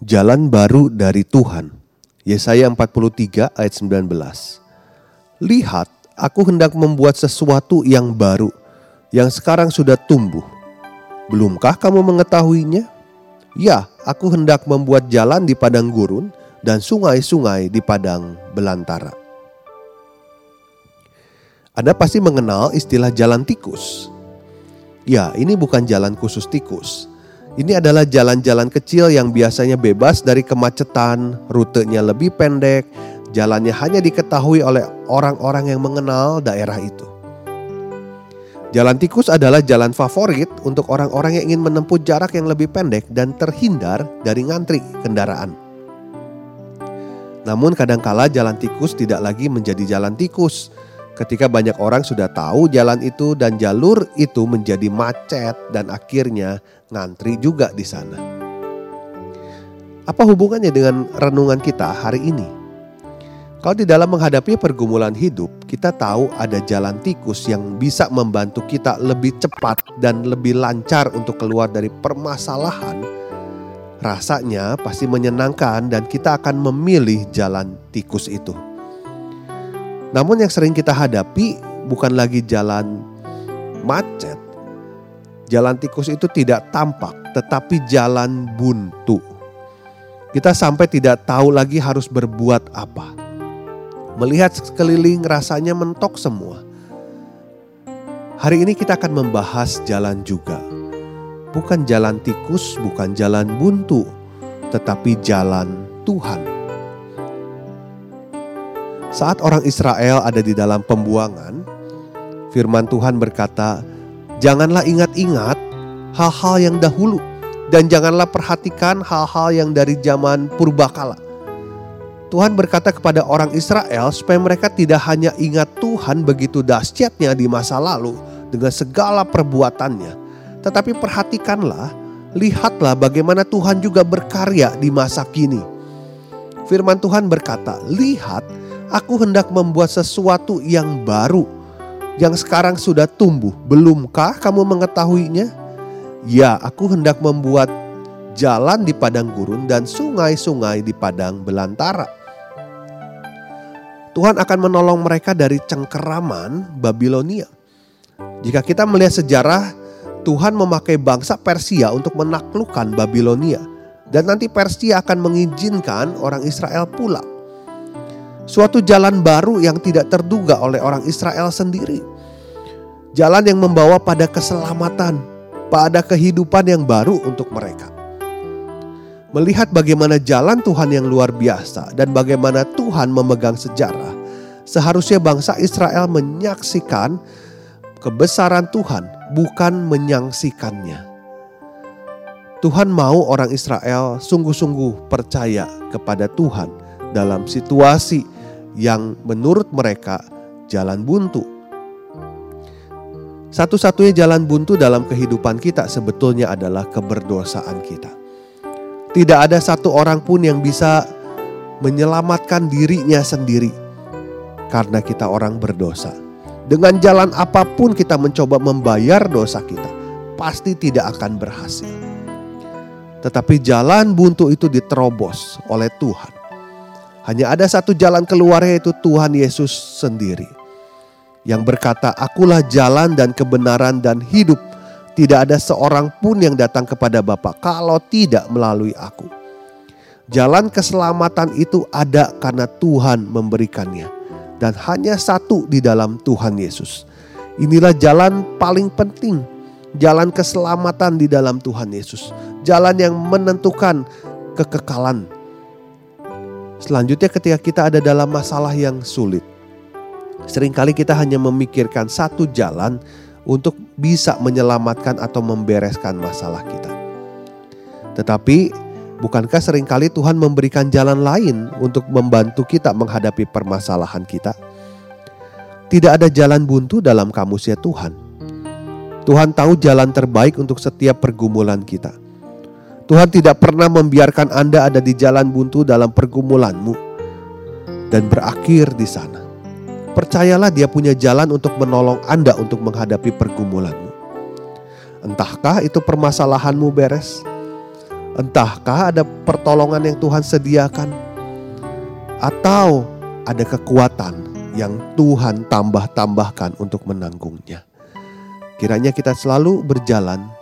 Jalan baru dari Tuhan. Yesaya 43 ayat 19. Lihat, aku hendak membuat sesuatu yang baru, yang sekarang sudah tumbuh. Belumkah kamu mengetahuinya? Ya, aku hendak membuat jalan di padang gurun dan sungai-sungai di padang belantara. Anda pasti mengenal istilah jalan tikus. Ya, ini bukan jalan khusus tikus ini adalah jalan-jalan kecil yang biasanya bebas dari kemacetan, rutenya lebih pendek, jalannya hanya diketahui oleh orang-orang yang mengenal daerah itu. Jalan tikus adalah jalan favorit untuk orang-orang yang ingin menempuh jarak yang lebih pendek dan terhindar dari ngantri kendaraan. Namun kadangkala jalan tikus tidak lagi menjadi jalan tikus ketika banyak orang sudah tahu jalan itu dan jalur itu menjadi macet dan akhirnya ngantri juga di sana. Apa hubungannya dengan renungan kita hari ini? Kalau di dalam menghadapi pergumulan hidup, kita tahu ada jalan tikus yang bisa membantu kita lebih cepat dan lebih lancar untuk keluar dari permasalahan. Rasanya pasti menyenangkan dan kita akan memilih jalan tikus itu. Namun yang sering kita hadapi bukan lagi jalan macet. Jalan tikus itu tidak tampak, tetapi jalan buntu. Kita sampai tidak tahu lagi harus berbuat apa. Melihat sekeliling rasanya mentok semua. Hari ini kita akan membahas jalan juga. Bukan jalan tikus, bukan jalan buntu, tetapi jalan Tuhan. Saat orang Israel ada di dalam pembuangan, firman Tuhan berkata, "Janganlah ingat-ingat hal-hal yang dahulu dan janganlah perhatikan hal-hal yang dari zaman purbakala." Tuhan berkata kepada orang Israel supaya mereka tidak hanya ingat Tuhan begitu dahsyatnya di masa lalu dengan segala perbuatannya, tetapi perhatikanlah, lihatlah bagaimana Tuhan juga berkarya di masa kini. Firman Tuhan berkata, "Lihat, Aku hendak membuat sesuatu yang baru yang sekarang sudah tumbuh. Belumkah kamu mengetahuinya? Ya, aku hendak membuat jalan di padang gurun dan sungai-sungai di padang belantara. Tuhan akan menolong mereka dari cengkeraman Babilonia. Jika kita melihat sejarah, Tuhan memakai bangsa Persia untuk menaklukkan Babilonia. Dan nanti Persia akan mengizinkan orang Israel pulang. Suatu jalan baru yang tidak terduga oleh orang Israel sendiri. Jalan yang membawa pada keselamatan, pada kehidupan yang baru untuk mereka. Melihat bagaimana jalan Tuhan yang luar biasa dan bagaimana Tuhan memegang sejarah, seharusnya bangsa Israel menyaksikan kebesaran Tuhan, bukan menyaksikannya. Tuhan mau orang Israel sungguh-sungguh percaya kepada Tuhan dalam situasi yang menurut mereka jalan buntu. Satu-satunya jalan buntu dalam kehidupan kita sebetulnya adalah keberdosaan kita. Tidak ada satu orang pun yang bisa menyelamatkan dirinya sendiri karena kita orang berdosa. Dengan jalan apa pun kita mencoba membayar dosa kita, pasti tidak akan berhasil. Tetapi jalan buntu itu diterobos oleh Tuhan hanya ada satu jalan keluar yaitu Tuhan Yesus sendiri. Yang berkata, akulah jalan dan kebenaran dan hidup. Tidak ada seorang pun yang datang kepada Bapa kalau tidak melalui aku. Jalan keselamatan itu ada karena Tuhan memberikannya. Dan hanya satu di dalam Tuhan Yesus. Inilah jalan paling penting. Jalan keselamatan di dalam Tuhan Yesus. Jalan yang menentukan kekekalan Selanjutnya ketika kita ada dalam masalah yang sulit. Seringkali kita hanya memikirkan satu jalan untuk bisa menyelamatkan atau membereskan masalah kita. Tetapi, bukankah sering kali Tuhan memberikan jalan lain untuk membantu kita menghadapi permasalahan kita? Tidak ada jalan buntu dalam kamusnya Tuhan. Tuhan tahu jalan terbaik untuk setiap pergumulan kita. Tuhan tidak pernah membiarkan Anda ada di jalan buntu dalam pergumulanmu dan berakhir di sana. Percayalah dia punya jalan untuk menolong Anda untuk menghadapi pergumulanmu. Entahkah itu permasalahanmu beres? Entahkah ada pertolongan yang Tuhan sediakan? Atau ada kekuatan yang Tuhan tambah-tambahkan untuk menanggungnya. Kiranya kita selalu berjalan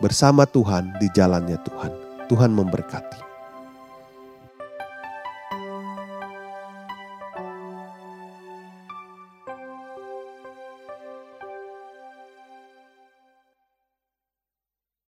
bersama Tuhan di jalannya Tuhan. Tuhan memberkati.